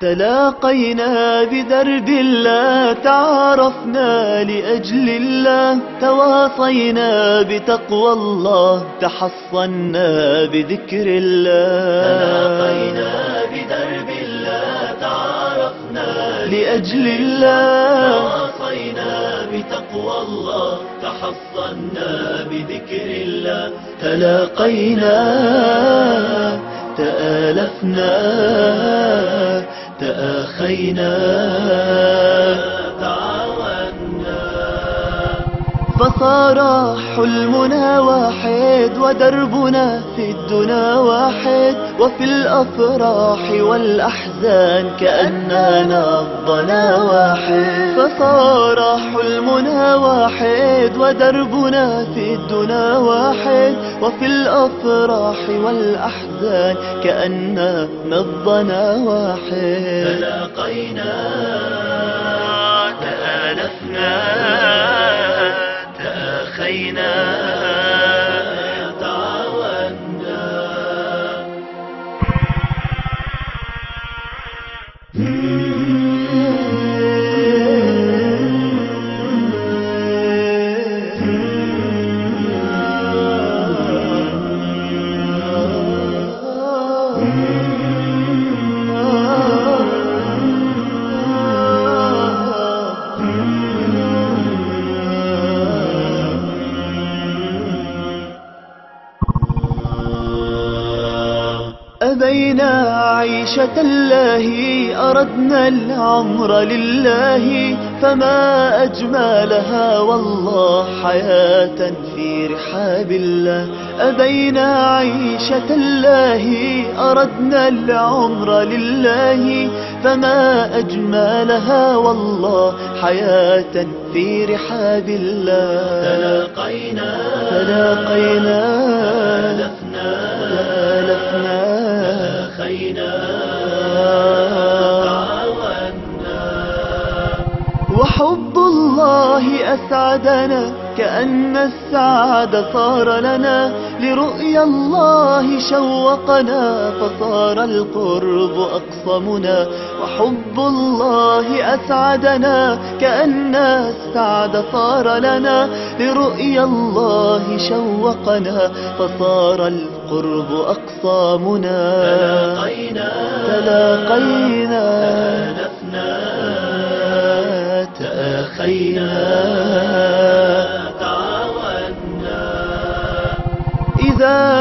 تلاقينا بدرب الله تعارفنا لأجل الله. تواصينا بتقوى الله تحصنا بذكر الله. تلاقينا بدرب الله تعارفنا لأجل الله. تواصينا بتقوى الله تحصنا بذكر الله. تلاقينا تآلفنا تآخينا فصار حلمنا واحد ودربنا في الدنا واحد وفي الأفراح والأحزان كأننا نبضنا واحد. فصار حلمنا واحد ودربنا في الدنا واحد وفي الأفراح والأحزان كأننا نبضنا واحد. تلاقينا تآلفنا. أبينا عيشة الله أردنا العمر لله فما أجملها والله حياة في رحاب الله. أبينا عيشة الله أردنا العمر لله فما أجملها والله حياة في رحاب الله. تلاقينا. تلاقينا. تعاوننا وحب الله أسعدنا كأن السعادة صار لنا. لرؤيا الله شوقنا فصار القرب أقصمنا وحب الله أسعدنا كأن السعادة صار لنا. لرؤيا الله شوقنا فصار القرب أقصامنا. تلاقينا تلاقينا. تألفنا تآخينا.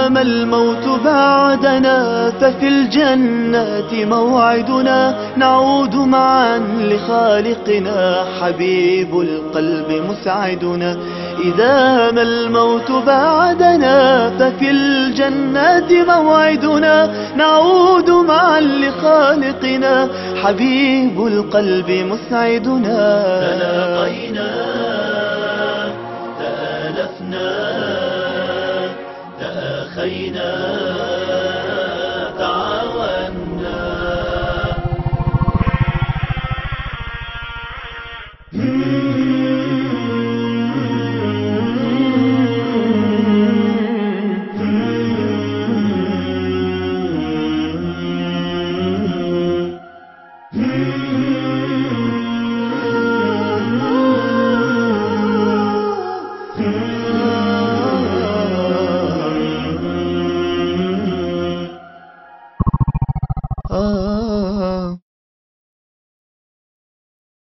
ما الموت بعدنا ففي الجنة موعدنا. نعود معا لخالقنا حبيب القلب مسعدنا. إذا ما الموت بعدنا ففي الجنة موعدنا. نعود معا لخالقنا حبيب القلب مسعدنا. تلاقينا تآلفنا خينا